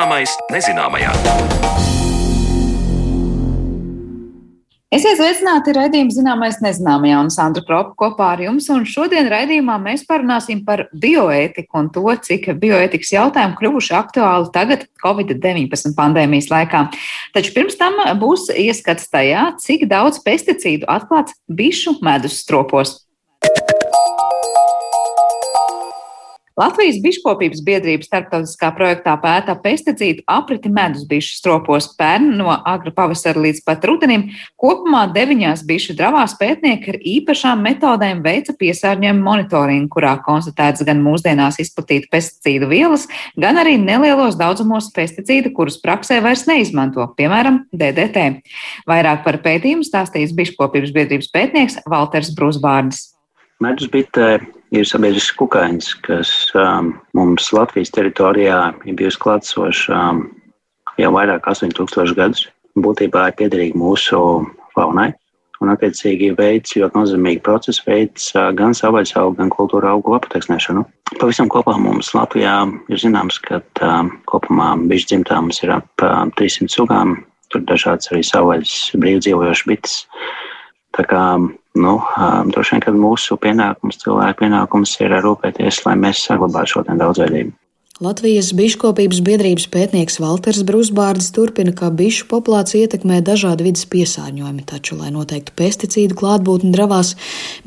Zināmais nezināmajā. Esiet sveicināti raidījuma zināmais nezināmajā un Sandra Kropa kopā ar jums. Un šodien raidījumā mēs parunāsim par bioētiku un to, cik bioētikas jautājumi kļuvuši aktuāli tagad Covid-19 pandēmijas laikā. Taču pirms tam būs ieskats tajā, cik daudz pesticīdu atklāts bišu medus stropos. Latvijas biškopības biedrība starptautiskā projektā pēta pesticīdu apriti medus bišu stropos pērn no agra pavasara līdz pat rudenim. Kopumā deviņās bišu dravās pētnieki ar īpašām metodēm veica piesārņojumu monitoringu, kurā konstatēts gan mūsdienās izplatīta pesticīdu vielas, gan arī nelielos daudzumos pesticīdu, kurus praksē vairs neizmanto, piemēram, DDT. Vairāk par pētījumu stāstīs biškopības biedrības pētnieks Valters Brūsbārdis. Medus bitē ir sabiedrisks kukainis, kas um, mums Latvijas teritorijā ir bijusi klātsoša um, jau vairāk kā 8000 gadus. Būtībā ir piederīga mūsu faunai. Un, attiecīgi, veids ļoti nozīmīgi procesi, veids uh, gan savvaļas augu, gan kultūra augu apateksnēšanu. Pavisam kopā mums Latvijā ir zināms, ka um, kopumā bišķi dzimtā mums ir ap um, 300 sugām. Tur dažādas arī savvaļas brīvdzīvojošas bites. Tā kā nu, droši vien, ka mūsu pienākums, cilvēku pienākums ir rūpēties, lai mēs saglabātu šo daudzveidību. Latvijas biškopības biedrības pētnieks Valters Brusbārdis turpina, ka bišu populācija ietekmē dažādi vidas piesārņojumi, taču, lai noteiktu pesticīdu klātbūtni dravās,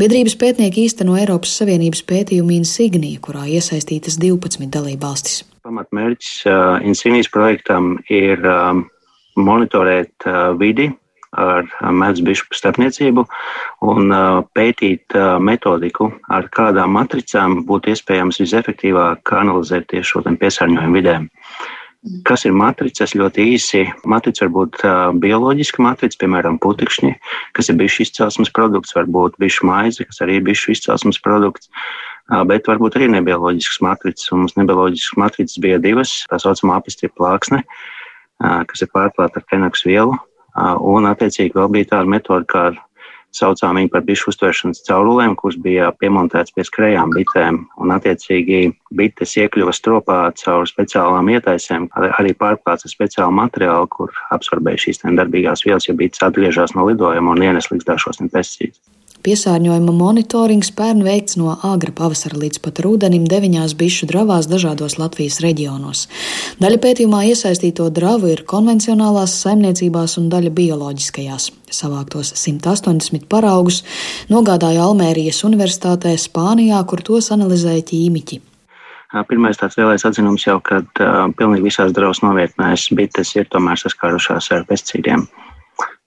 biedrības pētnieki īsteno Eiropas Savienības pētījumu Insignija, kurā iesaistītas 12 dalībvalstis. Pamatmērķis uh, Insignijas projektam ir um, monitorēt uh, vidi, ar medus bišu starpniecību un pētīt metodiku, ar kādām matricām būtu iespējams visefektīvāk analizēt tieši šo piesārņojumu vidēm. Kas ir matricas? Ļoti īsi. Matrica var būt bioloģiska matrica, piemēram, putekšņi, kas ir bijuši izcelsmes produkts, varbūt bijuši maize, kas arī ir bijuši izcelsmes produkts, bet varbūt arī nebioloģisks matricas. Un mums nebioloģiskas matricas bija divas, tā saucamā uh, kas ir pārklāta ar fenoksu vielu, Un, attiecīgi, vēl bija tāda metode, kā saucām viņu par bišu uztvēršanas caurulēm, kuras bija piemontētas pie skrejām bitēm. Un, attiecīgi, bites iekļuva stropā caur speciālām ietaisēm, arī pārklāts ar speciālu materiālu, kur absorbēja šīs darbīgās vielas, ja bites atgriežas no lidojuma un ienes līdzdāšos pesticīdus. Piesārņojuma monitorings pērn veikts no agra pavasara līdz pat rudenim deviņās bišu dravās dažādos Latvijas reģionos. Daļa pētījumā iesaistīto dravu ir konvencionālās saimniecībās un daļa bioloģiskajās. Savāktos 180 paraugus nogādāja Almērijas Universitātē Spānijā, kur tos analizēja ķīmiķi. Pirmais tāds lielais atzinums jau, ka uh, pilnīgi visās drausmas novietnēs bites ir tomēr saskārušās ar pesticīdiem.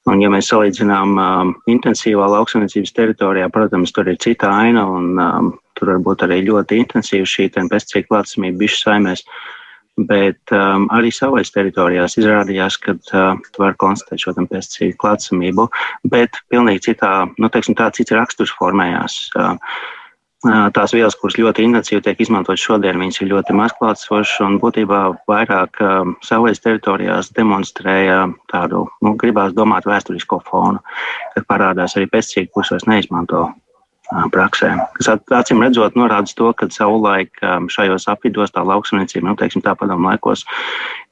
Un, ja mēs salīdzinām um, intensīvā lauksaimniecības teritorijā, protams, tur ir cita aina, un um, tur var būt arī ļoti intensīva šī pesticīdu klātsamība bišu saimēs. Bet um, arī savais teritorijās izrādījās, ka uh, var konstatēt šo pesticīdu klātsamību, bet pilnīgi citā, nu, teiksim, tā cits raksturs formējās. Uh, Tās vielas, kuras ļoti intensīvi tiek izmantotas šodien, viņas ir ļoti mazklātsošas un būtībā vairāk uh, savvaļas teritorijās demonstrēja tādu, nu, gribās domāt vēsturisko fonu, kad parādās arī pesticīdi, kurus vairs neizmanto praksē. Kas acīm redzot, norāda to, ka savulaik um, šajos apvidos tā lauksaimniecība, nu, teiksim, tā padomu laikos,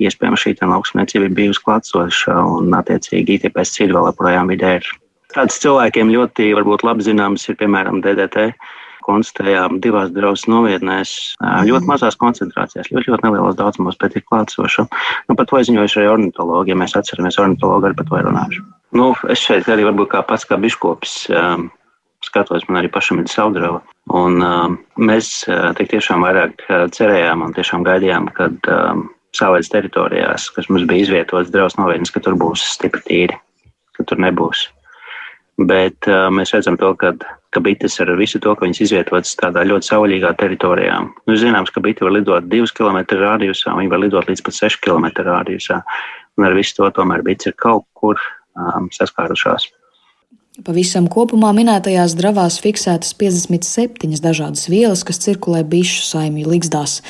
iespējams šī lauksaimniecība ir bijusi klātsoša un, attiecīgi, tie pesticīdi vēl joprojām vidē ir. Tāds cilvēkiem ļoti varbūt labi zināms ir, piemēram, DDT konstatējām divās draudzes novietnēs ļoti mazās koncentrācijās, ļoti, ļoti nelielos daudzumos, bet ir klātsoša. Nu, par to izziņojuši arī ornitologi, ja mēs atceramies ornitologu arī par to runājuši. Nu, es šeit arī varbūt kā pats kā biškopis um, skatos, man arī pašam ir savdrava. Un um, mēs tik tiešām vairāk cerējām un tiešām gaidījām, kad um, savvaļas teritorijās, kas mums bija izvietotas drausmas novietnes, ka tur būs stipri tīri, ka tur nebūs. Bet uh, mēs redzam to, ka ka bites ar visu to, ka viņas izvietotas tādā ļoti sauļīgā teritorijā. Nu, zināms, ka bite var lidot 2 km radiusā, viņi var lidot līdz pat 6 km radiusā. Un ar visu to tomēr bites ir kaut kur um, saskārušās. Pavisam kopumā minētajās dravās fiksētas 57 dažādas vielas, kas cirkulē bišu saimju ligzdās.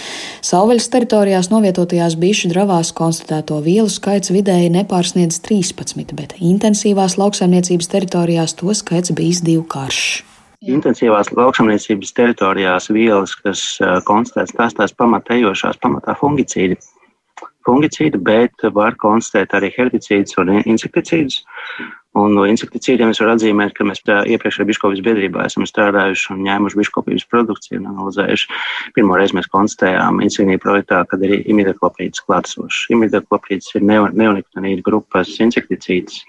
Savvaļas teritorijās novietotajās bišu dravās konstatēto vielu skaits vidēji nepārsniedz 13, bet intensīvās lauksaimniecības teritorijās to skaits bijis divkāršs. Intensīvās lauksaimniecības teritorijās vielas, kas konstatētas tās tās pamatējošās, pamatā fungicīdi. fungicīdi, bet var konstatēt arī herbicīdus un insekticīdus. Un no insekticīdiem es varu atzīmēt, ka mēs iepriekšējā biškopības biedrībā esam strādājuši un ņēmuši biškopības produkciju un analizējuši. Pirmo reizi mēs konstatējām insignija projektā, kad ir imidaklopīds klātsošs. Imidaklopīds ir neoniktinīda grupas insekticīds,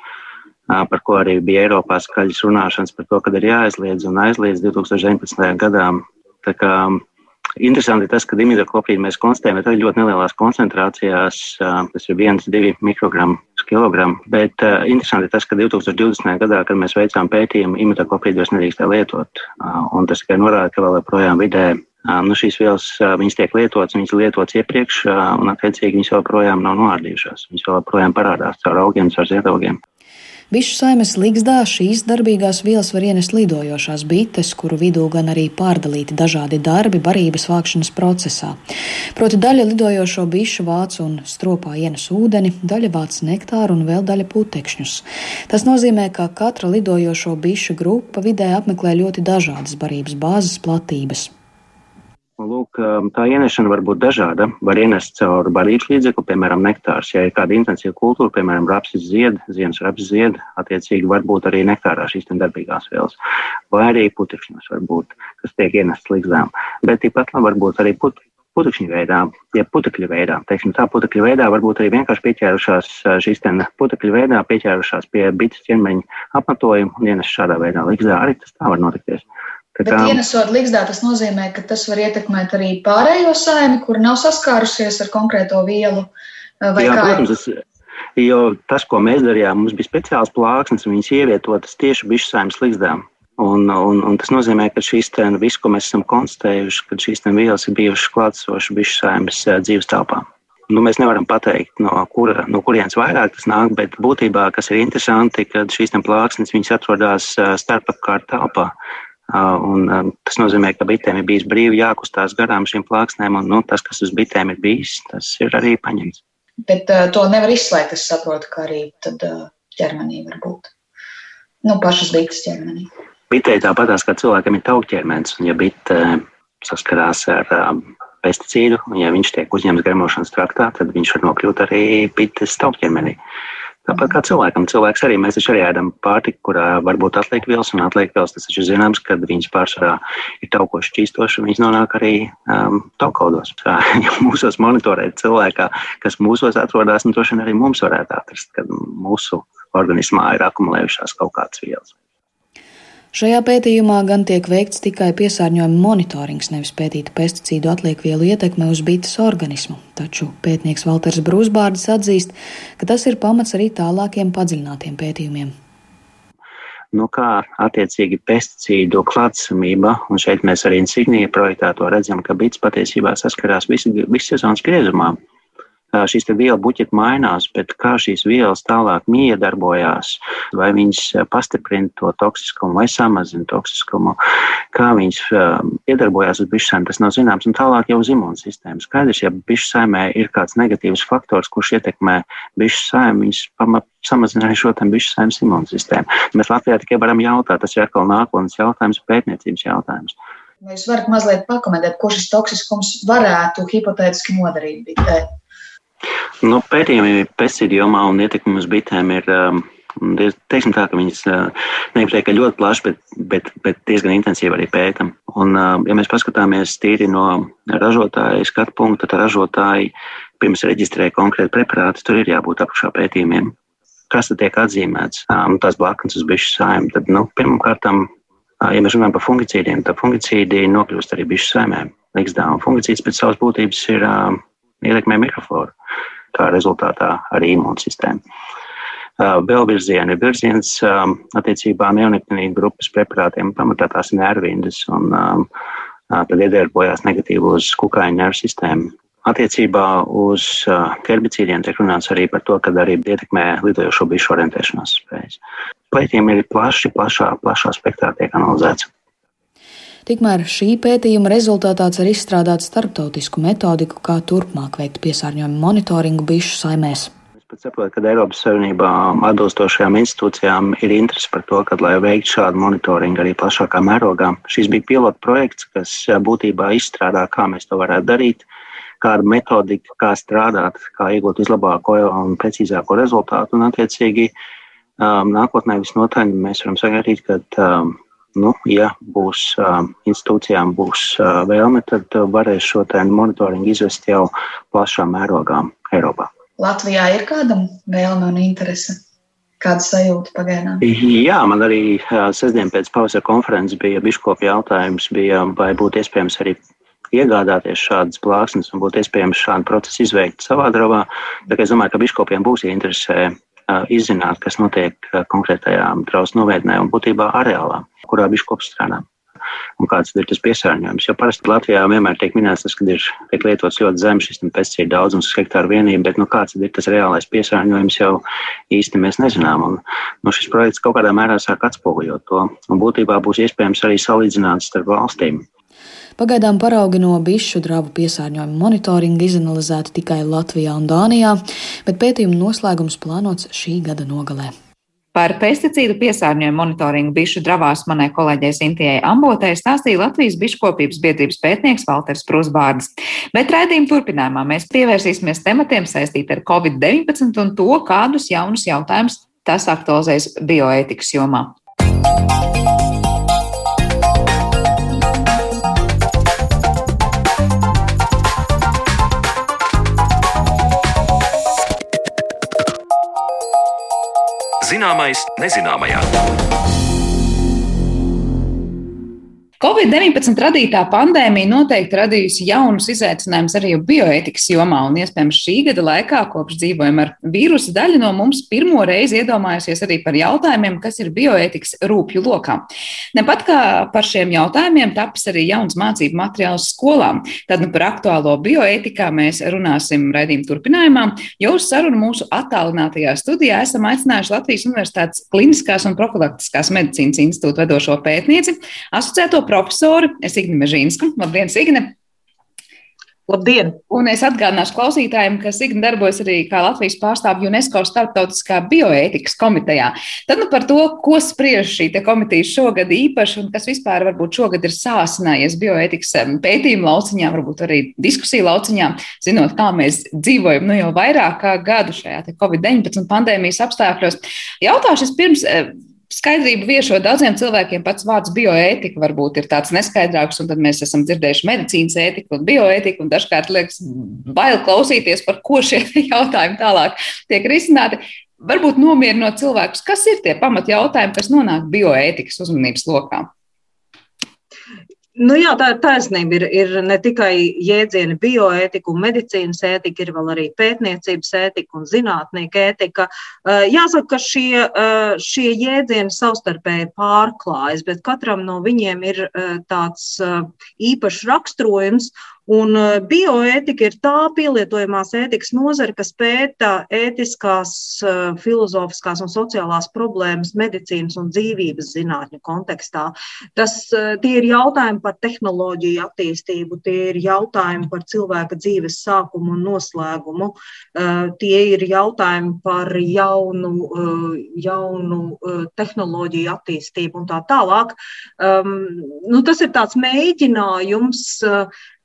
par ko arī bija Eiropā skaļas runāšanas par to, kad ir jāaizliedz un aizliedz 2019. gadā. Tā kā Interesanti tas, ka imidakloprīdu mēs konstatējam arī ļoti nelielās koncentrācijās, tas ir 1-2 mikrogramu uz kilogramu. Bet uh, interesanti tas, ka 2020. gadā, kad mēs veicām pētījumu, imidakloprīdu vairs nedrīkstēja lietot. Un tas tikai norāda, ka vēl joprojām vidē nu, šīs vielas viņas tiek lietotas, viņas lietotas iepriekš, un attiecīgi viņas joprojām nav noārdījušās. Viņas joprojām parādās caur augiem, caur ziedaugiem. Bišu saimes ligzdā šīs darbīgās vielas var ienest lidojošās bites, kuru vidū gan arī pārdalīti dažādi darbi barības vākšanas procesā. Proti daļa lidojošo bišu vāc un stropā ienes ūdeni, daļa vāc nektāru un vēl daļa putekšņus. Tas nozīmē, ka katra lidojošo bišu grupa vidē apmeklē ļoti dažādas barības bāzes platības. Lūk, um, tā ienešana var būt dažāda. Var ienest caur barības līdzekli, piemēram, nektārs. Ja ir kāda intensīva kultūra, piemēram, rapsis zied, ziemas rapsis zied, attiecīgi var būt arī nektārā šīs darbīgās vielas. Vai arī putekšņos var būt, kas tiek ienests līgzdām. Bet labi var būt arī putekļi. Putekļu veidā, ja putekļu veidā, teiksim, tā putekļu veidā varbūt arī vienkārši pieķērušās uh, šīs putekļu veidā, pieķērušās pie bites ķermeņa apmetojuma un ienes šādā veidā līgzdā. Arī tas tā var notikties. Bet kā... ienesot līgzdā, tas nozīmē, ka tas var ietekmēt arī pārējo saimi, kur nav saskārusies ar konkrēto vielu. Jā, kā... protams, tas, jo tas, ko mēs darījām, mums bija speciāls plāksnes, un viņas ievietotas tieši bišu saimes līgzdā. Un, un, un tas nozīmē, ka šīs ten, viss, ko mēs esam konstatējuši, ka šīs vielas ir bijušas klātsošas bišu saimes dzīves telpā. Nu, mēs nevaram pateikt, no, kura, no kurienes vairāk tas nāk, bet būtībā, kas ir interesanti, ka šīs plāksnes atrodas starpapkārt telpā. Un, um, tas nozīmē, ka bitēm ir bijis brīvi jākustās garām šīm plāksnēm, un nu, tas, kas uz bitēm ir bijis, tas ir arī paņemts. Bet uh, to nevar izslēgt. Es saprotu, ka arī tad, uh, ķermenī var būt. Nu, pašas bites ķermenī. Bitei tāpatās kā cilvēkam ir taukķermenis, un ja bite uh, saskarās ar uh, pesticīdu, un ja viņš tiek uzņemts gremošanas traktā, tad viņš var nokļūt arī bites taukķermenī. Uh, Tāpat kā cilvēkam, cilvēks arī mēs taču arī ēdam pārtiku, kurā var būt atliekvielas, un atliekvielas tas taču zināms, ka viņas pārsvarā ir taukoši šķīstoši, un viņas nonāk arī um, taukaudos. Ja mūsos monitorē cilvēkā, kas mūsos atrodas, un nu, droši vien arī mums varētu atrast, kad mūsu organismā ir akumulējušās kaut kādas vielas. Šajā pētījumā gan tiek veikts tikai piesārņojuma monitorings, nevis pētīta pesticīdu atliekvielu ietekme uz bites organismu. Taču pētnieks Valters Brūsbārdis atzīst, ka tas ir pamats arī tālākiem padziļinātiem pētījumiem. Nu, kā attiecīgi pesticīdu klātsamība, un šeit mēs arī Insignija projektā to redzam, ka bits patiesībā saskarās visu, visu sezonas griezumā šīs vielu buķeti mainās, bet kā šīs vielas tālāk miedarbojās, vai viņas pastiprina to toksiskumu vai samazina toksiskumu, kā viņas iedarbojās uz bišu saimē, tas nav zināms. Un tālāk jau uz imūnsistēmu. Skaidrs, ja bišu saimē ir kāds negatīvs faktors, kurš ietekmē bišu saimē, viņas pamat samazina arī šo bišu saimnes imūnsistēmu. Mēs Latvijā tikai varam jautāt, tas ir atkal nākotnes jautājums, pētniecības jautājums. Vai jūs varat mazliet pakomentēt, ko šis toksiskums varētu hipotētiski nodarīt? Nu, pētījumi pesticīdu jomā un ietekmi uz bitēm ir. Um, Teiksim tā, ka viņas uh, neaptiek ļoti plaši, bet, bet, bet diezgan intensīvi arī pētām. Un, uh, ja mēs paskatāmies tīri no ražotāja skatu punkta, tad ražotāji pirms reģistrē konkrēti preparātus, tur ir jābūt apakšā pētījumiem. Kas tad tiek atzīmēts? Um, tās blaknes uz bišu sājuma. Tad, nu, pirmkārt, ja mēs runājam par fungicīdiem, tad fungicīdi nokļūst arī bišu saimēm. Līgzdā, un fungicīds pēc savas būtības ir uh, ietekmē mikrofloru, kā rezultātā arī imūnsistēmu. Vēl virzieni ir virziens attiecībā neoniktinīdu grupas preparātiem, pamatā tās ir nervindas, un tad iedarbojās negatīvi uz kukaiņu nervu sistēmu. Attiecībā uz herbicīdiem tiek runāts arī par to, ka arī ietekmē lidojošo bišu orientēšanās spējas. Pētījumi ir plaši, plašā, plašā spektrā tiek analizēts. Tikmēr šī pētījuma rezultātā cer izstrādāt starptautisku metodiku, kā turpmāk veikt piesārņojumu monitoringu bišu saimēs. Es pat saprotu, ka Eiropas Savienībā atbilstošajām institūcijām ir interese par to, ka, lai veiktu šādu monitoringu arī plašākā mērogā. Šis bija pilota projekts, kas būtībā izstrādā, kā mēs to varētu darīt, kāda metodika, kā strādāt, kā iegūt vislabāko un precīzāko rezultātu. Un, attiecīgi, um, nākotnē visnotaļ mēs varam sagaidīt, ka, um, nu, ja būs um, institūcijām būs uh, vēlme, tad uh, varēs šo monitoringu izvest jau plašā mērogā Eiropā. Latvijā ir kādam vēlme un interese? Kāda sajūta pagaidām? Jā, man arī sestdien pēc pavasara konferences bija biškopi jautājums, bija, vai būtu iespējams arī iegādāties šādas plāksnes un būtu iespējams šādu procesu izveikt savā dravā. Tā es domāju, ka biškopiem būs interesē izzināt, kas notiek konkrētajā drausmu novietnē un būtībā areālā, kurā biškops strādā un kāds ir tas piesārņojums. Jo parasti Latvijā vienmēr tiek minēts, tas, ka ir tiek lietots ļoti zems šis pesticīdu daudzums uz hektāru vienību, bet nu, kāds ir tas reālais piesārņojums jau īsti mēs nezinām. Un, nu, šis projekts kaut kādā mērā sāk atspoguļot to. Un būtībā būs iespējams arī salīdzināt starp valstīm. Pagaidām paraugi no bišu dravu piesārņojuma monitoringa izanalizēti tikai Latvijā un Dānijā, bet pētījuma noslēgums plānots šī gada nogalē. Par pesticīdu piesārņojumu monitoringu bišu dravās manai kolēģei Sintijai Ambotē stāstīja Latvijas biškopības biedrības pētnieks Valters Prusbārds. Bet raidījuma turpinājumā mēs pievērsīsimies tematiem saistīt ar Covid-19 un to, kādus jaunus jautājumus tas aktualizēs bioētikas jomā. Zināmais nezināmajā. Covid-19 radītā pandēmija noteikti radījusi jaunus izaicinājumus arī bioētikas jomā, un iespējams šī gada laikā, kopš dzīvojam ar vīrusu, daļa no mums pirmo reizi iedomājusies arī par jautājumiem, kas ir bioētikas rūpju lokā. Nepat kā par šiem jautājumiem tapis arī jauns mācību materiāls skolām. Tad nu, par aktuālo bioētikā mēs runāsim raidījuma turpinājumā, jo uz sarunu mūsu attālinātajā studijā esam aicinājuši Latvijas Universitātes Kliniskās un profilaktiskās medicīnas institūta vedošo pētnieci, asociēto profesoru Signi Mežīnsku. Labdien, Signe! Labdien! Un es atgādināšu klausītājiem, ka Signa darbojas arī kā Latvijas pārstāvja UNESCO starptautiskā bioētikas komitejā. Tad nu par to, ko spriež šī komiteja šogad īpaši un kas vispār varbūt šogad ir sāsinājies bioētikas pētījuma lauciņā, varbūt arī diskusiju lauciņā, zinot, kā mēs dzīvojam nu jau vairāk kā gadu šajā Covid-19 pandēmijas apstākļos. Jautāšu es pirms Skaidrību viešo daudziem cilvēkiem pats vārds bioētika varbūt ir tāds neskaidrāks, un tad mēs esam dzirdējuši medicīnas ētiku un bioētiku, un dažkārt liekas bail klausīties, par ko šie jautājumi tālāk tiek risināti. Varbūt nomierinot cilvēkus, kas ir tie pamatjautājumi, kas nonāk bioētikas uzmanības lokā. Nu jā, tā ir taisnība. Ir, ir ne tikai jēdzieni bioētika un medicīnas ētika, ir vēl arī pētniecības ētika un zinātnieka ētika. Jāsaka, ka šie, šie jēdzieni savstarpēji pārklājas, bet katram no viņiem ir tāds īpašs raksturojums. Un eh, bioētika ir tā pielietojamās ētikas nozare, kas pēta ētiskās, eh, filozofiskās un sociālās problēmas medicīnas un dzīvības zinātņu kontekstā. Tas, eh, tie ir jautājumi par tehnoloģiju attīstību, tie ir jautājumi par cilvēka dzīves sākumu un noslēgumu, tie ir jautājumi par jaunu, jaunu tehnoloģiju attīstību un tā tālāk. Um, nu, tas ir tāds mēģinājums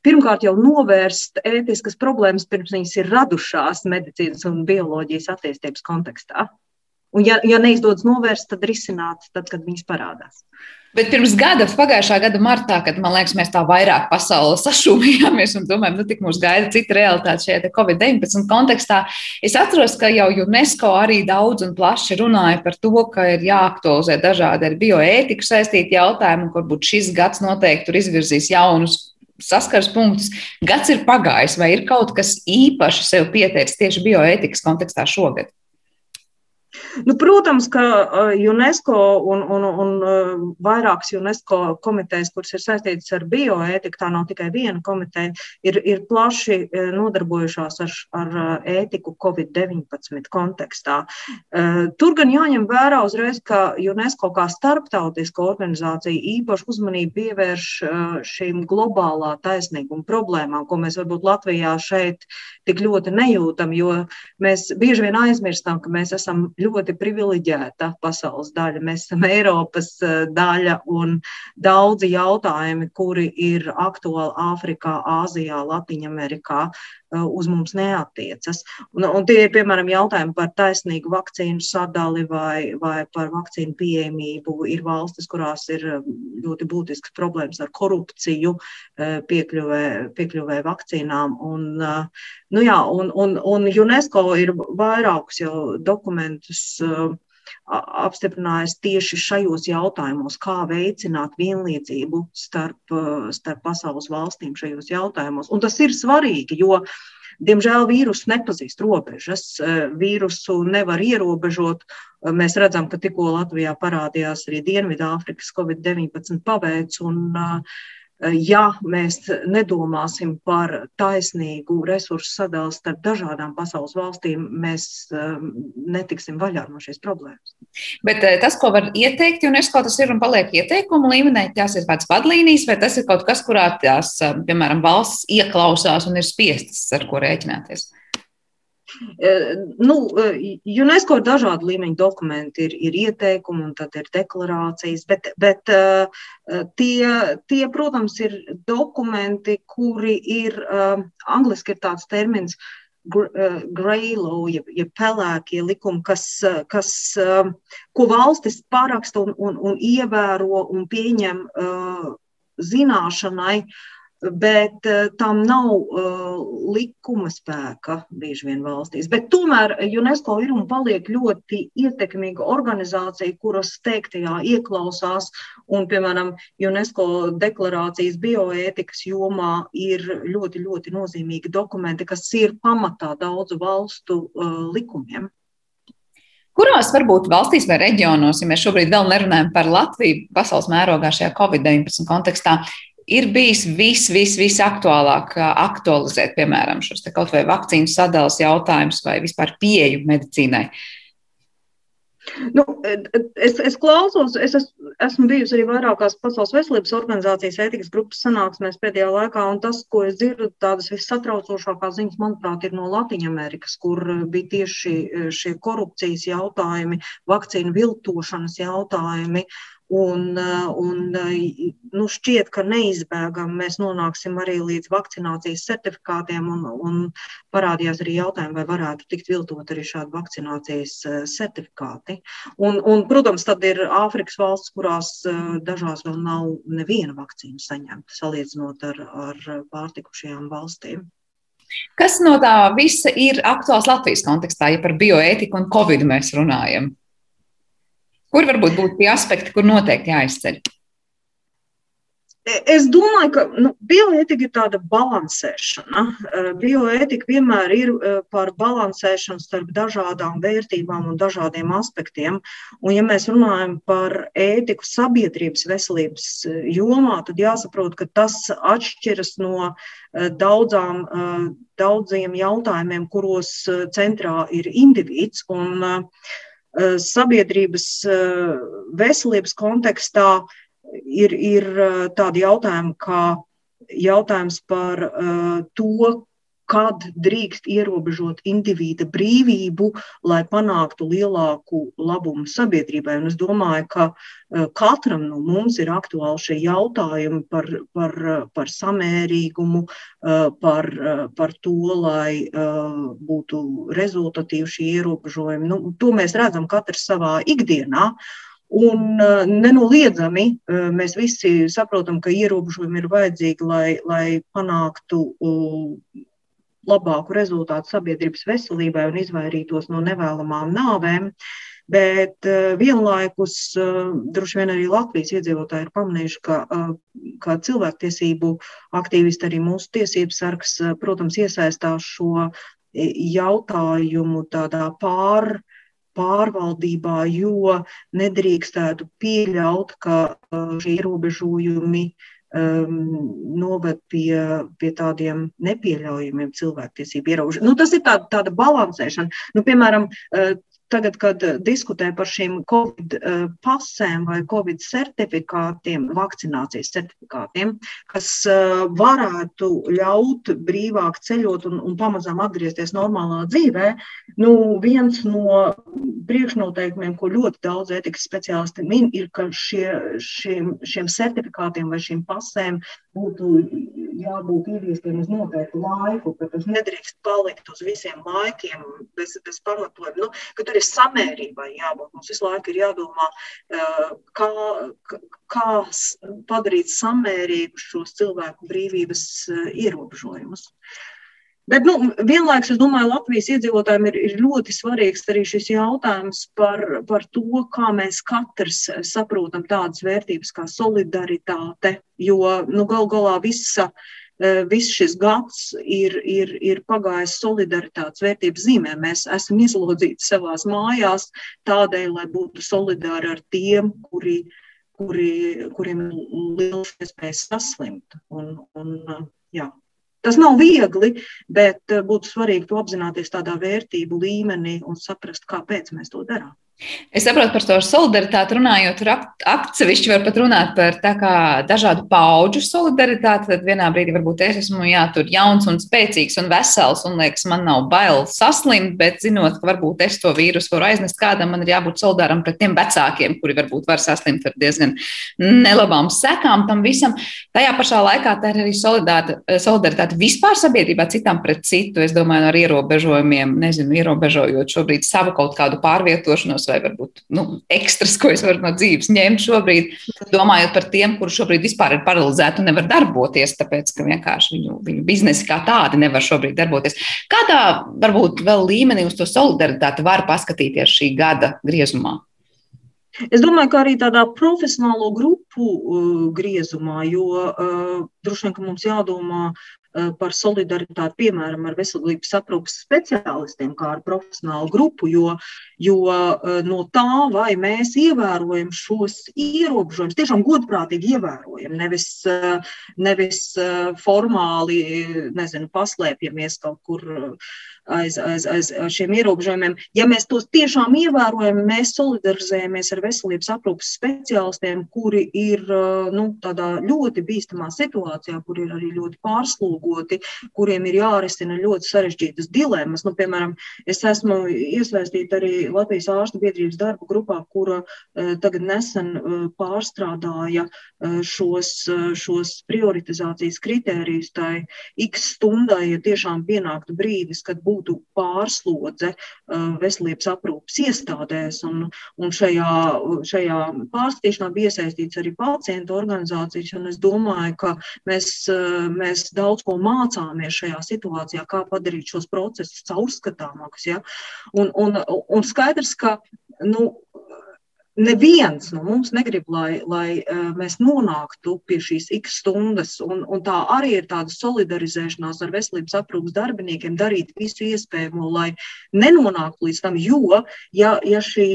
pirmkārt jau novērst ētiskas problēmas, pirms viņas ir radušās medicīnas un bioloģijas attīstības kontekstā. Un, ja, ja neizdodas novērst, tad risināt, tad, kad viņas parādās. Bet pirms gada, pagājušā gada martā, kad man liekas, mēs tā vairāk pasaulē sašūmījāmies un domājam, nu, tik mūs gaida cita realitāte šajā Covid-19 kontekstā, es atceros, ka jau UNESCO arī daudz un plaši runāja par to, ka ir jāaktualizē dažādi ar bioētiku saistīti jautājumi, un varbūt šis gads noteikti tur izvirzīs jaunus saskars punktus. Gads ir pagājis, vai ir kaut kas īpaši sev pieteicis tieši bioētikas kontekstā šogad? Nu, protams, ka UNESCO un, un, un vairākas UNESCO komitejas, kuras ir saistītas ar bioētiku, tā nav tikai viena komiteja, ir, ir plaši nodarbojušās ar, ar ētiku Covid-19 kontekstā. Tur gan jāņem vērā uzreiz, ka UNESCO kā starptautiska organizācija īpašu uzmanību pievērš šīm globālā taisnīguma problēmām, ko mēs varbūt Latvijā šeit tik ļoti nejūtam, jo mēs bieži vien aizmirstam, ka mēs esam ļoti privileģēta pasaules daļa. Mēs esam Eiropas daļa un daudzi jautājumi, kuri ir aktuāli Āfrikā, Āzijā, Latviņamerikā, uz mums neatiecas. Un, un tie ir, piemēram, jautājumi par taisnīgu vakcīnu sadali vai, vai par vakcīnu pieejamību. Ir valstis, kurās ir ļoti būtisks problēmas ar korupciju, piekļuvē, piekļuvē vakcīnām. Un, nu jā, un, un, un UNESCO ir vairākus jau dokumentus apstiprinājis tieši šajos jautājumos, kā veicināt vienlīdzību starp, starp pasaules valstīm šajos jautājumos. Un tas ir svarīgi, jo, diemžēl, vīrusu nepazīst robežas. Vīrusu nevar ierobežot. Mēs redzam, ka tikko Latvijā parādījās arī Dienvidāfrikas Covid-19 paveids. Un, ja mēs nedomāsim par taisnīgu resursu sadali starp dažādām pasaules valstīm, mēs um, netiksim vaļā no šīs problēmas. Bet eh, tas, ko var ieteikt UNESCO, tas ir un paliek ieteikumu līmenī, tās ir kādas vadlīnijas, vai tas ir kaut kas, kurā tās, eh, piemēram, valsts ieklausās un ir spiestas ar ko rēķināties? Nu, UNESCO ir dažādi līmeņi dokumenti, ir, ir ieteikumi un tad ir deklarācijas, bet, bet tie, tie, protams, ir dokumenti, kuri ir, angliski ir tāds termins, grey law, ja, ja pelēkie likumi, kas, kas, ko valstis pāraksta un, un, un ievēro un pieņem zināšanai, uh, bet uh, tam nav uh, likuma spēka bieži vien valstīs. Bet tomēr UNESCO ir un paliek ļoti ietekmīga organizācija, kuras teiktajā ieklausās. Un, piemēram, UNESCO deklarācijas bioētikas jomā ir ļoti, ļoti nozīmīgi dokumenti, kas ir pamatā daudzu valstu uh, likumiem. Kurās varbūt valstīs vai reģionos, ja mēs šobrīd vēl nerunājam par Latviju pasaules mērogā šajā Covid-19 kontekstā, ir bijis vis, vis, visaktuālāk aktualizēt, piemēram, šos kaut vai vakcīnu sadalas jautājumus vai vispār pieeju medicīnai? Nu, es, es klausos, es es, esmu bijusi arī vairākās Pasaules veselības organizācijas ētikas grupas sanāksmēs pēdējā laikā, un tas, ko es dzirdu, tādas vissatraucošākās ziņas, manuprāt, ir no Latvijas, kur bija tieši šie korupcijas jautājumi, vakcīnu viltošanas jautājumi. Un, eh, un eh, nu, šķiet, ka neizbēgami mēs nonāksim arī līdz vakcinācijas certifikātiem, un, un parādījās arī jautājumi, vai varētu tikt viltot arī šādi vakcinācijas eh, certifikāti. Un, un, protams, tad ir Āfrikas valsts, kurās dažās vēl nav neviena vakcīna saņemta, salīdzinot ar, ar pārtikušajām valstīm. Kas no tā visa ir aktuāls Latvijas kontekstā, ja par bioētiku un covid mēs runājam? Kur varbūt būtu tie aspekti, kur noteikti jāizceļ? Es domāju, ka nu, bioētika ir tāda balansēšana. Eh, bioētika vienmēr ir eh, par balansēšanu starp dažādām vērtībām un dažādiem aspektiem. Un, ja mēs runājam par ētiku sabiedrības veselības jomā, tad jāsaprot, ka tas atšķiras no daudzām, daudziem jautājumiem, kuros centrā ir indivīds. Un, uh, sabiedrības eh, veselības kontekstā ir, ir eh, tādi jautājumi, kā jautājums par to, kad drīkst ierobežot indivīda brīvību, lai panāktu lielāku labumu sabiedrībai. Un es domāju, ka eh, katram no mums ir aktuāli šie jautājumi par, par, par samērīgumu, eh, par, par to, lai eh, būtu rezultatīvi šie ierobežojumi. Nu, to mēs redzam katrs savā ikdienā. Un nenoliedzami mēs visi saprotam, ka ierobežojumi ir vajadzīgi, lai, lai panāktu labāku rezultātu sabiedrības veselībai un izvairītos no nevēlamām nāvēm. Bet uh, vienlaikus uh, droši vien arī Latvijas iedzīvotāji ir pamanījuši, ka, uh, ka cilvēktiesību aktīvisti, arī mūsu tiesības sargs, protams, iesaistās šo jautājumu tādā pār, pārvaldībā, jo nedrīkstētu pieļaut, ka šie ierobežojumi uh, um, noved pie, pie tādiem nepieļaujamiem cilvēktiesību ierobežojumiem. Nu, tas ir tā, tāda balansēšana. Nu, piemēram, uh, tagad, kad diskutē par šīm Covid pasēm vai Covid certifikātiem, vakcinācijas certifikātiem, kas varētu ļaut brīvāk ceļot un, un pamazām atgriezties normālā dzīvē, nu, viens no priekšnoteikumiem, ko ļoti daudz ētikas speciālisti min, ir, ka šie, šiem, šiem certifikātiem vai šīm pasēm būtu jābūt ieviestiem uz noteiktu laiku, ka tas nedrīkst palikt uz visiem laikiem bez, bez pamatojuma. Nu, ir samērībai jābūt. Mums visu laiku ir jādomā, eh, kā, kā padarīt samērīgu šos cilvēku brīvības eh, ierobežojumus. Bet nu, vienlaikus, es domāju, Latvijas iedzīvotājiem ir, ir ļoti svarīgs arī šis jautājums par, par to, kā mēs katrs saprotam tādas vērtības kā solidaritāte. Jo nu, gal galā visa, eh, viss šis gads ir, ir, ir pagājis solidaritātes vērtības zīmē. Mēs esam izlodzīti savās mājās tādēļ, lai būtu solidāri ar tiem, kuri, kuri, kuriem ir liels iespējas saslimt. Un, un, jā. Tas nav viegli, bet eh, būtu svarīgi to apzināties tādā vērtību līmenī un saprast, kāpēc mēs to darām. Es saprotu par to solidaritāti, runājot, tur atsevišķi var pat runāt par dažādu pauģu solidaritāti. Tad vienā brīdī varbūt es esmu jā, jauns un spēcīgs un vesels, un liekas, man nav bail saslimt, bet zinot, ka varbūt es to vīrusu varu aiznest kādam, man ir jābūt solidāram pret tiem vecākiem, kuri varbūt var saslimt ar diezgan nelabām sekām tam visam. Tajā pašā laikā tā ir arī solidaritāte vispār sabiedrībā citam pret citu. Es domāju, ar ierobežojumiem, nezinu, ierobežojot šobrīd savu kaut kādu pārvietošanos vai varbūt nu, ekstras, ko es varu no dzīves ņemt šobrīd, domājot par tiem, kuri šobrīd vispār ir paralizēti un nevar darboties, tāpēc ka vienkārši viņu, viņu biznesi kā tādi nevar šobrīd darboties. Kādā varbūt vēl līmenī uz to solidaritāti var paskatīties šī gada griezumā? Es domāju, ka arī tādā profesionālo grupu uh, griezumā, jo uh, droši vien mums jādomā par solidaritāti, piemēram, ar veselības aprūpas speciālistiem, kā ar profesionālu grupu, jo, jo eh, no tā, vai mēs ievērojam šos ierobežojumus, tiešām godprātīgi ievērojam, nevis, eh, nevis formāli, nezinu, paslēpjamies kaut kur aiz, aiz, aiz šiem ierobežojumiem. Ja mēs tos tiešām ievērojam, mēs solidarizējamies ar veselības aprūpas speciālistiem, kuri ir nu, tādā ļoti bīstamā situācijā, kur ir arī ļoti pārslogoti, kuriem ir jārisina ļoti sarežģītas dilemmas. Nu, piemēram, es esmu iesaistīta arī Latvijas ārstu biedrības darba grupā, kura tagad nesen pārstrādāja šos, šos prioritizācijas kritērijus tai x stundai, ja tiešām pienāktu brīdis, kad būtu būtu pārslodze uh, veselības aprūpas iestādēs. Un, un šajā, šajā pārskatīšanā bija iesaistīts arī pacientu organizācijas. Es domāju, ka mēs, uh, mēs daudz ko mācāmies šajā situācijā, kā padarīt šos procesus caurskatāmākus. Ja? Un, un, un skaidrs, ka nu, neviens no mums negrib, lai, lai eh, mēs nonāktu pie šīs x stundas. Un, un tā arī ir tāda solidarizēšanās ar veselības aprūpas darbiniekiem, darīt visu iespējamo, lai nenonāktu līdz tam. Jo, ja, ja šī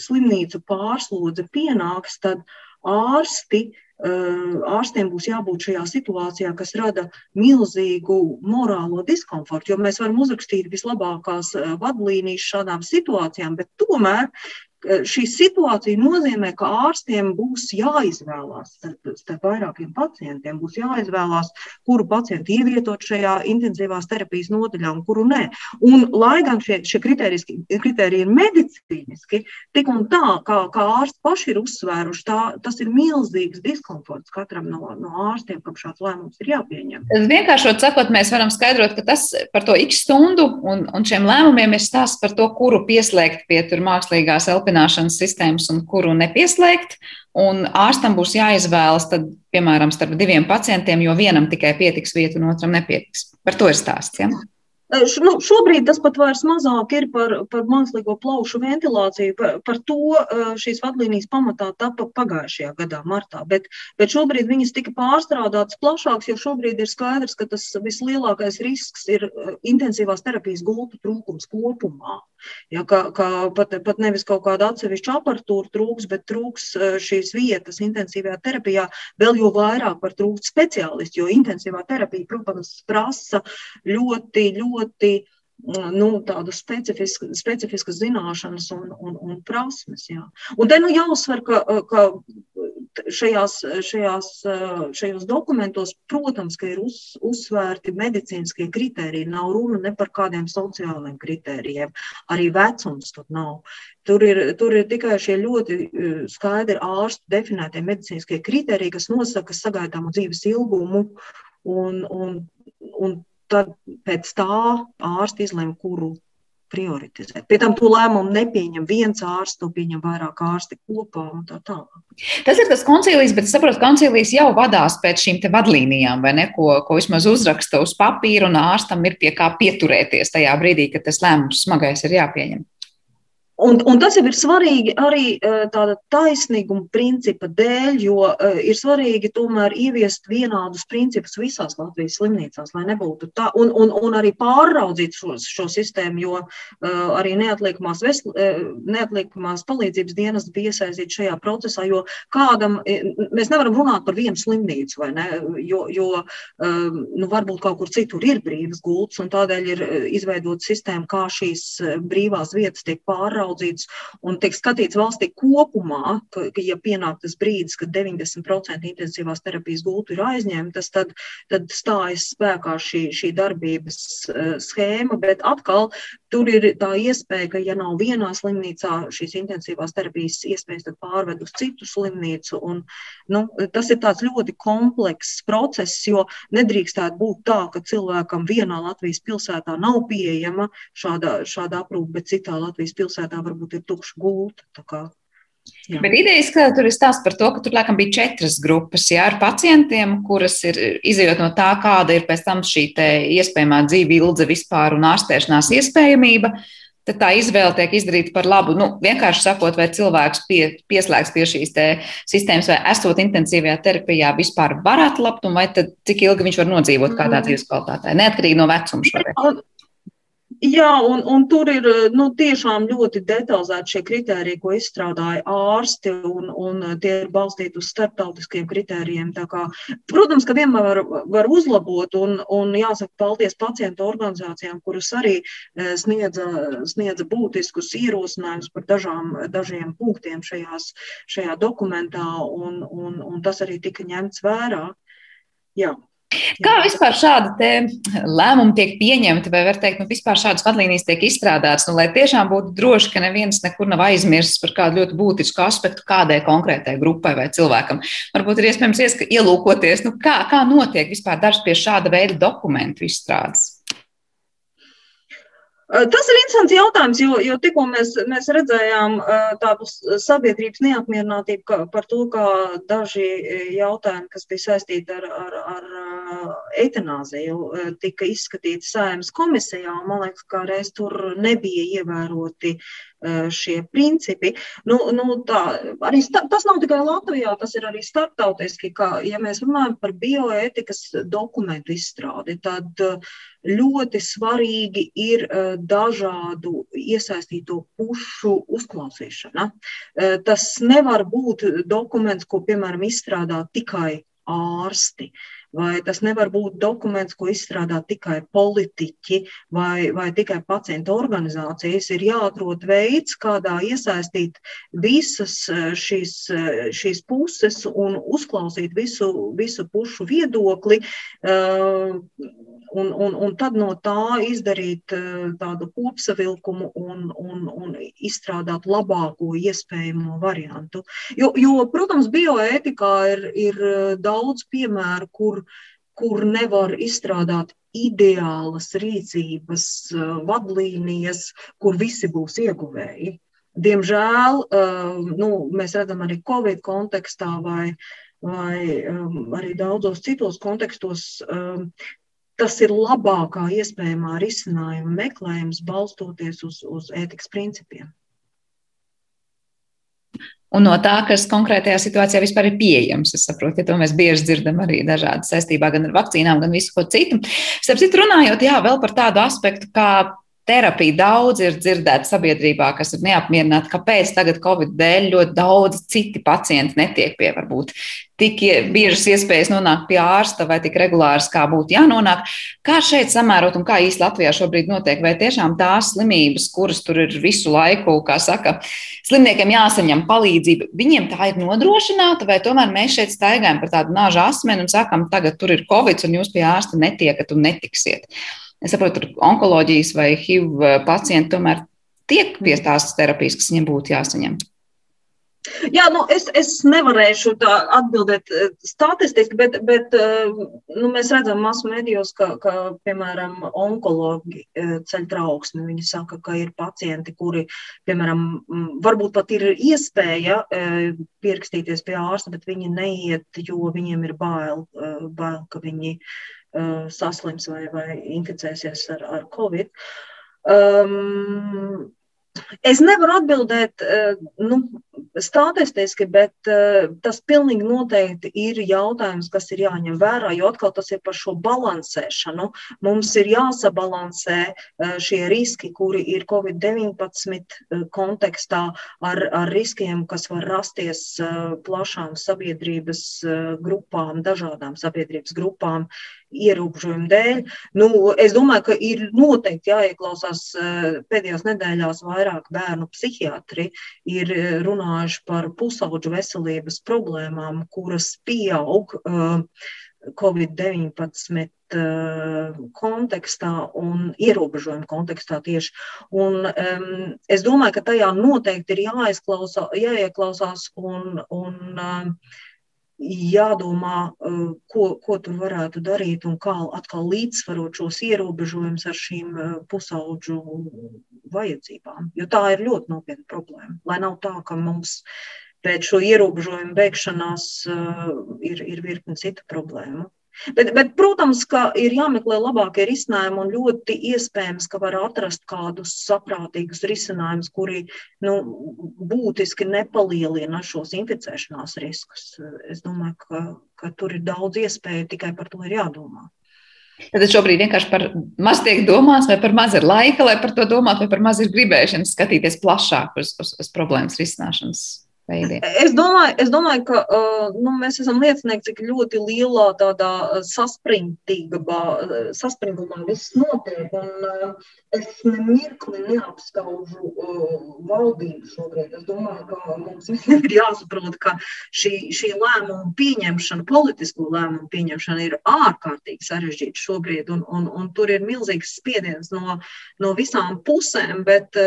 slimnīcu pārslodze pienāks, tad ārsti. Eh, ārstiem būs jābūt šajā situācijā, kas rada milzīgu morālo diskomfortu, jo mēs varam uzrakstīt vislabākās eh, vadlīnijas šādām situācijām, bet tomēr šī situācija nozīmē, ka ārstiem būs jāizvēlās starp, starp vairākiem pacientiem. Būs jāizvēlās, kuru pacientu ievietot šajā intensīvās terapijas nodaļā un kuru nē. Un, lai gan šie, šie kriteriji ir medicīniski, tik un tā, kā, kā ārsti paši ir uzsvēruši, tā, tas ir milzīgs diskomforts katram no, no ārstiem, kam šāds lēmums ir jāpieņem. Vienkāršot sakot, mēs varam skaidrot, ka tas par to x stundu un, un šiem lēmumiem ir stāsts par to, kuru pieslēgt pie mākslīgās LP aprināšanas sistēmas un kuru nepieslēgt. Un ārstam būs jāizvēlas, tad, piemēram, starp diviem pacientiem, jo vienam tikai pietiks vietu, un otram nepietiks. Par to ir stāsts. Ja? Nu, šobrīd tas pat vairs mazāk ir par, par mākslīgo plaušu ventilāciju. Par, par to šīs vadlīnijas pamatā tapa pagājušajā gadā, martā. Bet, bet šobrīd viņas tika pārstrādātas plašākas, jo šobrīd ir skaidrs, ka tas vislielākais risks ir intensīvās terapijas gultu trūkums kopumā. Ja, ka, ka pat, pat nevis kaut kāda atsevišķa aparatūra trūks, bet trūks šīs vietas intensīvajā terapijā. Vēl jau vairāk var trūkt speciālistu, jo intensīvā terapija, protams, prasa ļoti, ļoti nu, tādas specifiskas, specifiskas zināšanas un, un, un prasmes. Jā. Un te nu jāuzsver, ka, ka šajās, šajās, šajos dokumentos, protams, ka ir uz, uzsvērti medicīniskie kriteriji. Nav runa ne par kādiem sociāliem kritērijiem. Arī vecums tur nav. Tur ir, tur ir tikai šie ļoti skaidri ārstu definētie medicīniskie kriteriji, kas nosaka sagaidāmu dzīves ilgumu. Un, un, un tad pēc tā ārsts izlem, kuru prioritizēt. Pie tam to lēmumu nepieņem viens ārsts, to pieņem vairāk ārsti kopā un tā tālāk. Tas ir tas koncīlijs, bet es saprotu, ka koncīlijs jau vadās pēc šīm vadlīnijām, vai ne, ko, ko vismaz uzraksta uz papīra, un ārstam ir pie kā pieturēties tajā brīdī, kad tas lēmums smagais ir jāpieņem. Un, un tas jau ir svarīgi arī eh, tāda taisnīguma principa dēļ, jo uh, ir svarīgi tomēr ieviest vienādus principus visās Latvijas slimnīcās, lai nebūtu tā, un, un, un arī pārraudzīt šo, šo sistēmu, jo uh, arī neatliekamās, vesl, neatliekamās palīdzības dienas bija iesaistīti šajā procesā, jo kādam, mēs nevaram runāt par vienu slimnīcu, vai ne, jo, jo nu, varbūt kaut kur citur ir brīvas gultas, un tādēļ ir izveidota sistēma, kā šīs brīvās vietas tiek pārraudzītas uzraudzīts un tiek skatīts valstī kopumā, ka, ka ja pienāk tas brīdis, kad 90% intensīvās terapijas gultu ir aizņemtas, tad, tad stājas spēkā šī, šī darbības uh, schēma, bet atkal tur ir tā iespēja, ka ja nav vienā slimnīcā šīs intensīvās terapijas iespējas, tad pārved uz citu slimnīcu. Un, nu, tas ir tāds ļoti komplekss process, jo nedrīkstētu būt tā, ka cilvēkam vienā Latvijas pilsētā nav pieejama šāda, šāda aprūpe, bet citā Latvijas pilsētā varbūt ir tukša gulta. Jā. Bet idejas, ka tur ir stāsts par to, ka tur laikam bija četras grupas jā, ar pacientiem, kuras ir izjūt no tā, kāda ir pēc tam šī iespējamā dzīve ilga vispār un ārstēšanās iespējamība. Tad tā izvēle tiek izdarīta par labu. Nu, vienkārši sakot, vai cilvēks pie, pieslēgs pie šīs sistēmas, vai esot intensīvajā terapijā, vispār var atlapt, un vai tad, cik ilgi viņš var nodzīvot kādā mm. dzīves kvalitātē, neatkarīgi no vecuma. Šoreiz. Jā, un, un tur ir nu, tiešām ļoti detalizēti šie kriteriji, ko izstrādāja ārsti, un, un tie ir balstīti uz starptautiskiem kritērijiem. Kā, protams, ka vienmēr var, var uzlabot, un, un jāsaka paldies pacientu organizācijām, kuras arī e, sniedza, sniedza būtiskus ierosinājumus par dažām, dažiem punktiem šajās, šajā dokumentā, un, un, un tas arī tika ņemts vērā. Jā. Kā vispār šādi lēmumi tiek pieņemti, vai var teikt, nu, vispār šādas vadlīnijas tiek izstrādātas, nu, lai tiešām būtu droši, ka neviens nekur nav aizmirsis par kādu ļoti būtisku aspektu kādai konkrētai grupai vai cilvēkam. Varbūt ir iespējams ieska, ielūkoties, nu, kā, kā notiek vispār darbs pie šāda veida dokumentu izstrādes. Tas ir interesants jautājums, jo, jo tikko mēs, mēs redzējām tādu sabiedrības neapmierinātību par to, kā daži jautājumi, kas bija saistīti ar, ar, ar eitanāziju, tika izskatīti sēmas komisijā. Man liekas, ka reiz tur nebija ievēroti šie principi. Nu, nu, tā, arī tas nav tikai Latvijā, tas ir arī starptautiski. Kā, ja mēs runājam par bioētikas dokumentu izstrādi, tad ļoti svarīgi ir dažādu iesaistīto pušu uzklausīšana. Tas nevar būt dokuments, ko, piemēram, izstrādā tikai ārsti. Uh, vai tas nevar būt dokuments, ko izstrādā tikai politiķi vai, vai tikai pacientu organizācijas. Ir jāatrod veids, kādā iesaistīt visas eh, šīs, eh, šīs puses un uzklausīt visu, visu pušu viedokli. Uh, un, un, un tad no tā izdarīt eh, tādu kopsavilkumu un, un, un izstrādāt labāko iespējamo variantu. Jo, jo protams, bioētikā ir, ir eh, daudz piemēru, kur, kur nevar izstrādāt ideālas rīcības eh, vadlīnijas, kur visi būs ieguvēji. Diemžēl nu, mēs redzam arī Covid kontekstā vai, vai arī daudzos citos kontekstos tas ir labākā iespējamā risinājuma meklējums, balstoties uz, uz ētikas principiem. Un no tā, kas konkrētajā situācijā vispār ir pieejams. Es saprotu, ka to mēs bieži dzirdam arī dažādi saistībā gan ar vakcīnām, gan visu ko citu. Starp citu, runājot jā, vēl par tādu aspektu, kā terapija daudz ir dzirdēta sabiedrībā, kas ir neapmierināti, kāpēc tagad Covid dēļ ļoti daudz citi pacienti netiek pie varbūt tik biežas iespējas nonākt pie ārsta vai tik regulāras, kā būtu jānonāk. Kā šeit samērot un kā īsti Latvijā šobrīd notiek? Vai tiešām tās slimības, kuras tur ir visu laiku, kā saka, slimniekiem jāsaņem palīdzība, viņiem tā ir nodrošināta, vai tomēr mēs šeit staigājam par tādu nāžu asmeni un sakam, tagad tur ir covid un jūs pie ārsta netiekat un netiksiet? Es saprotu, ka onkoloģijas vai HIV pacienti tomēr tiek pie tās terapijas, kas viņiem būtu jāsaņem. Jā, nu es, es nevarēšu atbildēt eh, statistiski, bet, bet eh, nu, mēs redzam masu medijos, ka, ka piemēram, onkologi eh, ceļ trauksmi. Viņi saka, ka ir pacienti, kuri, piemēram, varbūt pat ir iespēja pierakstīties pie ārsta, bet viņi neiet, jo viņiem ir bail, bail ka viņi saslims vai, vai inficēsies ar, ar covid. Um, Es nevaru atbildēt eh, nu, statistiski, bet eh, tas pilnīgi noteikti ir jautājums, kas ir jāņem vērā, jo atkal tas ir par šo balansēšanu. Mums ir jāsabalansē eh, šie riski, kuri ir Covid-19 kontekstā ar, ar riskiem, kas var rasties plašām sabiedrības grupām, dažādām sabiedrības grupām, ierobežojumu dēļ. Nu, es domāju, ka ir noteikti jāieklausās eh, pēdējās nedēļās vairāk bērnu psihiatri ir eh, runājuši par pusauģu veselības problēmām, kuras pieaug eh, Covid-19 kontekstā un ierobežojumu kontekstā tieši. Un, um, es domāju, ka tajā noteikti ir jāieklausās un, un um, jādomā, uh, ko, ko tur varētu darīt un kā atkal līdzsvarot šos ierobežojumus ar šīm uh, pusauģu vajadzībām. Jo tā ir ļoti nopietna problēma. Lai nav tā, ka mums pēc šo ierobežojumu beigšanās uh, ir, ir virkni citu problēmu. Bet, bet, protams, ka ir jāmeklē labākie risinājumi un ļoti iespējams, ka var atrast kādus saprātīgus risinājumus, kuri nu, būtiski nepalielina šos inficēšanās riskus. Es domāju, ka, ka tur ir daudz iespēju, tikai par to ir jādomā. Tad šobrīd vienkārši par maz tiek domāts, vai par maz ir laika, lai par to domātu, vai par maz ir gribēšanas skatīties plašāk uz, uz, uz problēmas risināšanas veidiem? Es domāju, es domāju ka uh, nu, mēs esam liecinieki, cik ļoti lielā tādā saspringumā viss notiek. Un, es nemirkli neapskaužu valdību šobrīd. Es domāju, ka mums visiem ir jāsaprot, ka šī, šī lēmuma pieņemšana, politisko lēmumu pieņemšana ir ārkārtīgi sarežģīta šobrīd. Un, un, un tur ir milzīgs spiediens no, no visām pusēm, bet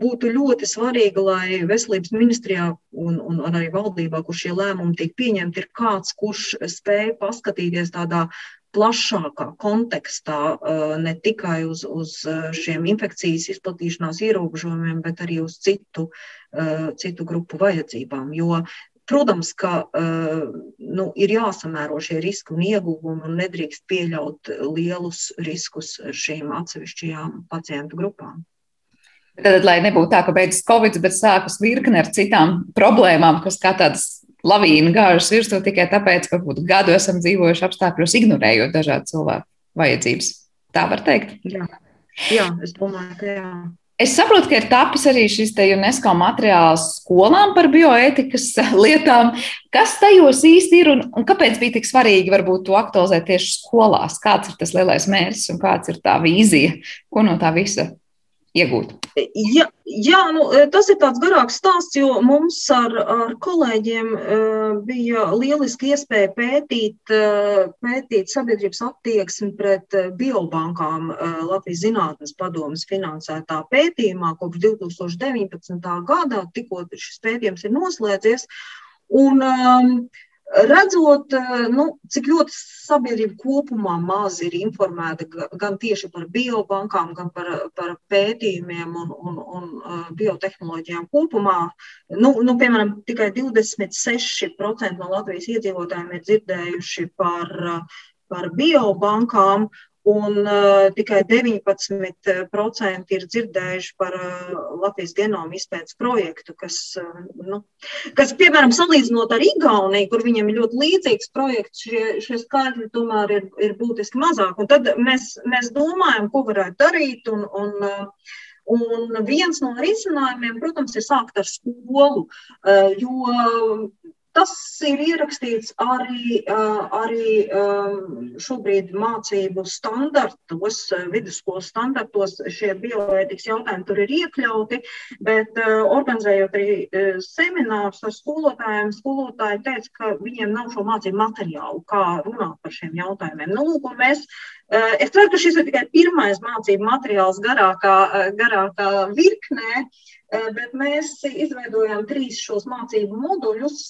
būtu ļoti svarīgi, lai veselības ministrijā un, un, un arī valdībā, kur šie lēmumi tiek pieņemti, ir kāds, kurš spēj paskatīties tādā plašākā kontekstā, uh, ne tikai uz, uz uh, šiem infekcijas izplatīšanās ierobežojumiem, bet arī uz citu, uh, citu grupu vajadzībām. Jo Protams, ka nu, ir jāsamēro šie riski un ieguvumi, un nedrīkst pieļaut lielus riskus šīm atsevišķajām pacientu grupām. Tad, lai nebūtu tā, ka beidzas Covid, bet sākas virkne ar citām problēmām, kas kā tādas lavīna gāžas virsū tikai tāpēc, ka varbūt gadu esam dzīvojuši apstākļos, ignorējot dažādu cilvēku vajadzības. Tā var teikt. Jā, jā es domāju, ka jā. Es saprotu, ka ir tapis arī šis UNESCO materiāls skolām par bioētikas lietām. Kas tajos īsti ir un, un kāpēc bija tik svarīgi varbūt to aktualizēt tieši skolās? Kāds ir tas lielais mērķis un kāds ir tā vīzija, ko no tā visa iegūt? Ja, jā, nu, e, tas ir tāds garāks stāsts, jo mums ar, ar kolēģiem uh, bija lieliski iespēja pētīt, uh, pētīt sabiedrības attieksmi pret biobankām Latvijas Zinātnes padomas finansētā pētījumā kopš 2019. gadā, tikko šis pētījums ir noslēdzies. Un, um, Redzot, eh, nu, cik ļoti sabiedrība kopumā maz ir informēta gan tieši par biobankām, gan par, par pētījumiem un, un, un eh, biotehnoloģijām kopumā, nu, nu, piemēram, tikai 26% no Latvijas iedzīvotājiem ir dzirdējuši par, par biobankām, un uh, tikai 19% ir dzirdējuši par uh, Latvijas genoma izpētes projektu, kas, uh, nu, kas, piemēram, salīdzinot ar Igauniju, kur viņiem ir ļoti līdzīgs projekts, šie, šie skaitļi tomēr ir, ir būtiski mazāk. Un tad mēs, mēs domājam, ko varētu darīt. Un, un, uh, Un viens no risinājumiem, protams, ir sākt ar skolu, jo Tas ir ierakstīts arī, arī šobrīd mācību standartos, vidusskolas standartos. Šie bioētikas jautājumi tur ir iekļauti, bet organizējot arī seminārus ar skolotājiem, skolotāji teica, ka viņiem nav šo mācību materiālu, kā runāt par šiem jautājumiem. Nu, lūk, mēs Es ceru, ka šis ir tikai pirmais mācību materiāls garākā, garākā virknē, bet mēs izveidojām trīs šos mācību moduļus.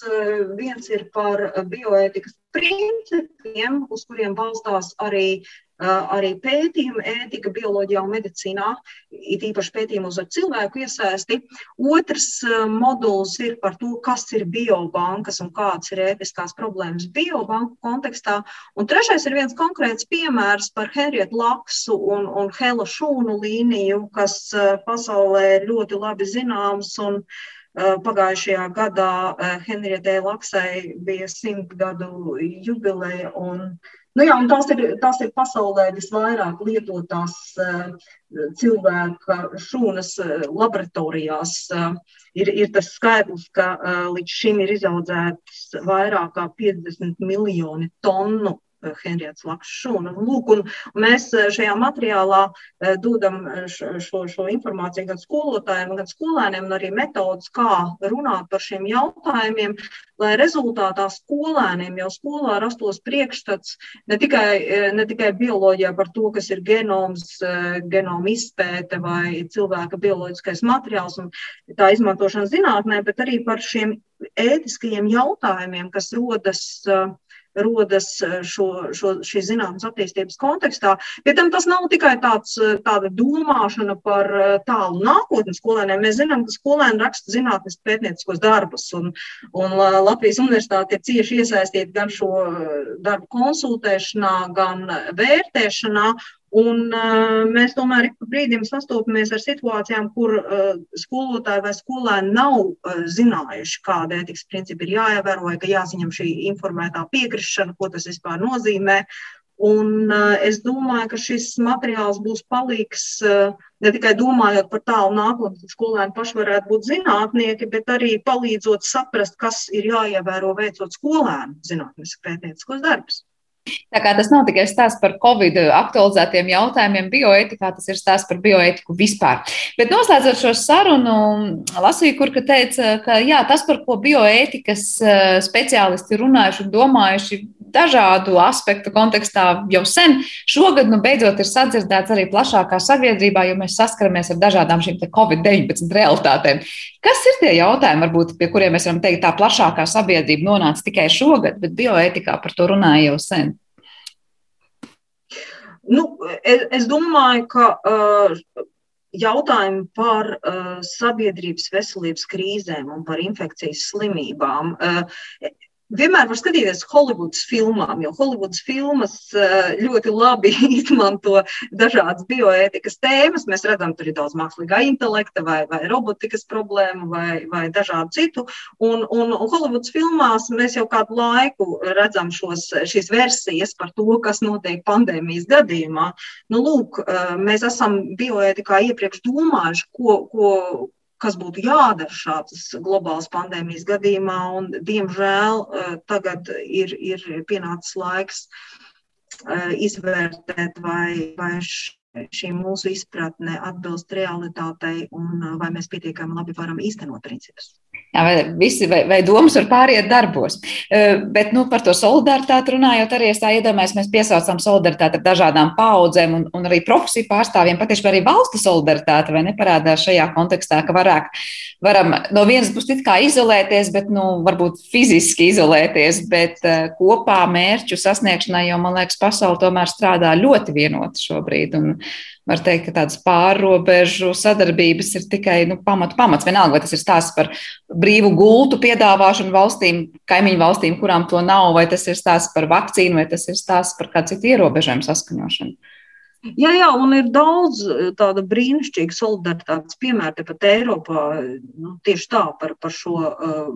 Viens ir par bioētikas principiem, uz kuriem balstās arī arī pētījumi, ētika, bioloģijā un medicīnā, it īpaši pētījumos ar cilvēku iesaisti. Otrs moduls ir par to, kas ir biobankas un kādas ir ētiskās problēmas biobanku kontekstā. Un trešais ir viens konkrēts piemērs par Henrietu Laksu un, un Hela Šūnu līniju, kas pasaulē ļoti labi zināms. Un, Pagājušajā gadā Henrietē Laksai bija simt gadu jubileja, un Nu, jā, tās, ir, tās ir pasaulē visvairāk lietotās uh, cilvēka šūnas uh, laboratorijās. Uh, ir, ir tas skaitlis, ka līdz šim ir izaudzēts vairāk kā 50 miljoni tonu Eh, Henriets Lakšūna. Lūk, un mēs eh, šajā materiālā eh, dodam šo, šo informāciju gan skolotājiem, gan skolēniem, un arī metodus, kā runāt par šiem jautājumiem, lai rezultātā skolēniem jau skolā rastos priekšstats ne tikai, ne tikai bioloģijā par to, kas ir genoms, genoma izpēte vai cilvēka bioloģiskais materiāls un tā izmantošana zinātnē, bet arī par šiem ētiskajiem jautājumiem, kas rodas uh, rodas eh, šo, šo, šīs zinātnes attīstības kontekstā. Pie tam tas nav tikai tāds, eh, tāda domāšana par eh, tālu nākotnes skolēniem. Mēs zinām, ka skolēni raksta zinātnes pētnieciskos darbus, un, un Latvijas universitāte ir cieši iesaistīta gan šo darbu konsultēšanā, gan vērtēšanā. Un, uh, mēs tomēr ik pa brīdim sastopamies ar situācijām, kur uh, skolotāji vai skolēni nav uh, zinājuši, kāda ētikas principi ir jāievēro, vai ka jāsaņem šī informētā piekrišana, ko tas vispār nozīmē. Un, uh, es domāju, ka šis materiāls būs palīgs uh, ne tikai domājot par tālu nākotni, ka skolēni paši varētu būt zinātnieki, bet arī palīdzot saprast, kas ir jāievēro veicot skolēnu zinātnisku pētnieciskos darbus. Tā kā tas nav tikai stāsts par Covid aktualizētiem jautājumiem bioētikā, tas ir stāsts par bioētiku vispār. Bet noslēdzot šo sarunu, lasīju, kur ka teica, ka jā, tas, par ko bioētikas eh, speciālisti runājuši un domājuši dažādu aspektu kontekstā jau sen, šogad nu, beidzot ir sadzirdēts arī plašākā sabiedrībā, jo mēs saskaramies ar dažādām šīm Covid-19 realitātēm. Kas ir tie jautājumi, varbūt, pie kuriem mēs varam teikt, tā plašākā sabiedrība nonāca tikai šogad, bet bioētikā par to runāja jau sen? Nu, es, es domāju, ka uh, jautājumi par uh, sabiedrības veselības krīzēm un par infekcijas slimībām. Uh, vienmēr var skatīties Holivudas filmām, jo Holivudas filmas eh, ļoti labi izmanto dažādas bioētikas tēmas. Mēs redzam, tur ir daudz mākslīgā intelekta vai, vai robotikas problēmu vai, vai dažādu citu. Un, un, un Holivudas filmās mēs jau kādu laiku redzam šos, šīs versijas par to, kas notiek pandēmijas gadījumā. Nu, lūk, eh, mēs esam bioētikā iepriekš domājuši, ko, ko, kas būtu jādara šādas globālas pandēmijas gadījumā. Un, diemžēl eh, tagad ir, ir pienācis laiks eh, izvērtēt, vai, vai šī mūsu izpratne atbilst realitātei un eh, vai mēs pietiekami labi varam īstenot principus. Jā, vai, visi, vai, vai domas var pāriet darbos. Bet nu, par to solidaritāti runājot, arī es tā iedomājos, mēs piesaucam solidaritāti ar dažādām paudzēm un, un arī profesiju pārstāvjiem. Patiešām arī valsts solidaritāte vai neparādās šajā kontekstā, ka varāk, varam no vienas puses kā izolēties, bet nu, varbūt fiziski izolēties, bet kopā mērķu sasniegšanai, jo man liekas, pasaule tomēr strādā ļoti vienoti šobrīd. Un, var teikt, ka tādas pārrobežu sadarbības ir tikai nu, pamat, pamats. Vienalga, vai tas ir stāsts par brīvu gultu piedāvāšanu valstīm, kaimiņu valstīm, kurām to nav, vai tas ir stāsts par vakcīnu, vai tas ir stāsts par kādu citu ierobežojumu saskaņošanu. Jā, jā, un ir daudz tāda brīnišķīga solidaritātes piemēra tepat Eiropā. Nu, tieši tā par, par šo uh,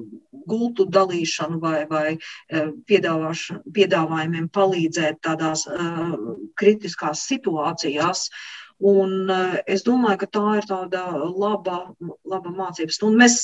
gultu dalīšanu vai, vai uh, piedāvājumiem palīdzēt tādās uh, kritiskās situācijās. Uh, Un eh, es domāju, ka tā ir tāda laba, laba mācības stunda. Mēs,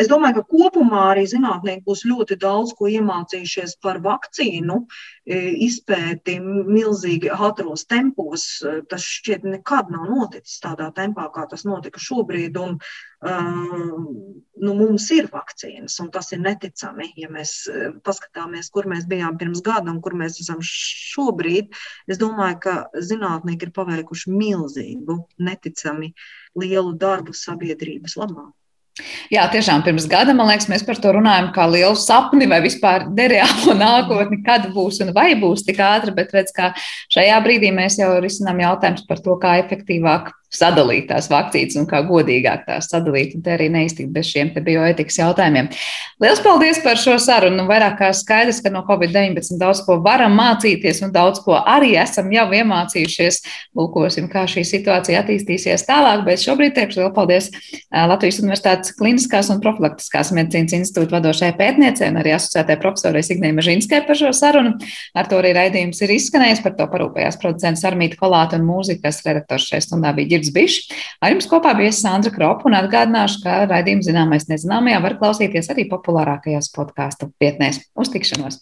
es domāju, ka kopumā arī zinātnieki būs ļoti daudz ko iemācījušies par vakcīnu e, izpēti milzīgi ātros tempos. Tas šķiet nekad nav noticis tādā tempā, kā tas notika šobrīd. Un, um, nu, mums ir vakcīnas, un tas ir neticami. Ja mēs paskatāmies, kur mēs bijām pirms gada un kur mēs esam šobrīd, es domāju, ka zinātnieki ir paveikuši milzīgu, neticami lielu darbu sabiedrības labā. Jā, tiešām pirms gada, man liekas, mēs par to runājam kā lielu sapni vai vispār nereālu nākotni, kad būs un vai būs tik ātri, bet redz, kā šajā brīdī mēs jau risinām jautājums par to, kā efektīvāk sadalīt tās vakcīnas un kā godīgāk tās sadalīt. Un te arī neiztikt bez šiem bioetikas jautājumiem. Lielas paldies par šo sarunu. Nu, vairāk kā skaidrs, ka no Covid-19 daudz ko varam mācīties un daudz ko arī esam jau iemācījušies. Lūkosim, kā šī situācija attīstīsies tālāk. Bet šobrīd teikšu lielu paldies Latvijas Universitātes Kliniskās un Profilaktiskās medicīnas institūta vadošajai pētniecei un arī asociētajai profesorai Signai Mažinskai par šo sarunu. Ar to arī raidījums ir izskanējis. Par to parūpējās producents Armīta Kolāta un mūzikas redaktors šajā stundā bija Girds Bišs. Ar jums kopā bija Sandra Kropa un atgādināšu, ka raidījumu zināmais nezināmajā var klausīties arī populārākajās podkāstu vietnēs. Uz tikšanos!